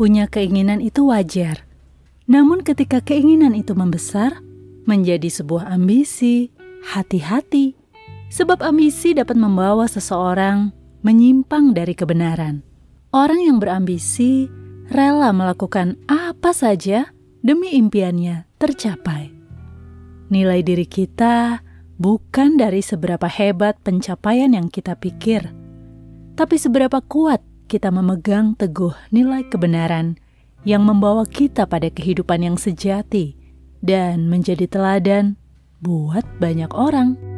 Punya keinginan itu wajar. Namun ketika keinginan itu membesar, menjadi sebuah ambisi, hati-hati. Sebab ambisi dapat membawa seseorang menyimpang dari kebenaran. Orang yang berambisi rela melakukan apa saja demi impiannya tercapai. Nilai diri kita bukan dari seberapa hebat pencapaian yang kita pikir, tapi seberapa kuat kita memegang teguh nilai kebenaran yang membawa kita pada kehidupan yang sejati dan menjadi teladan buat banyak orang.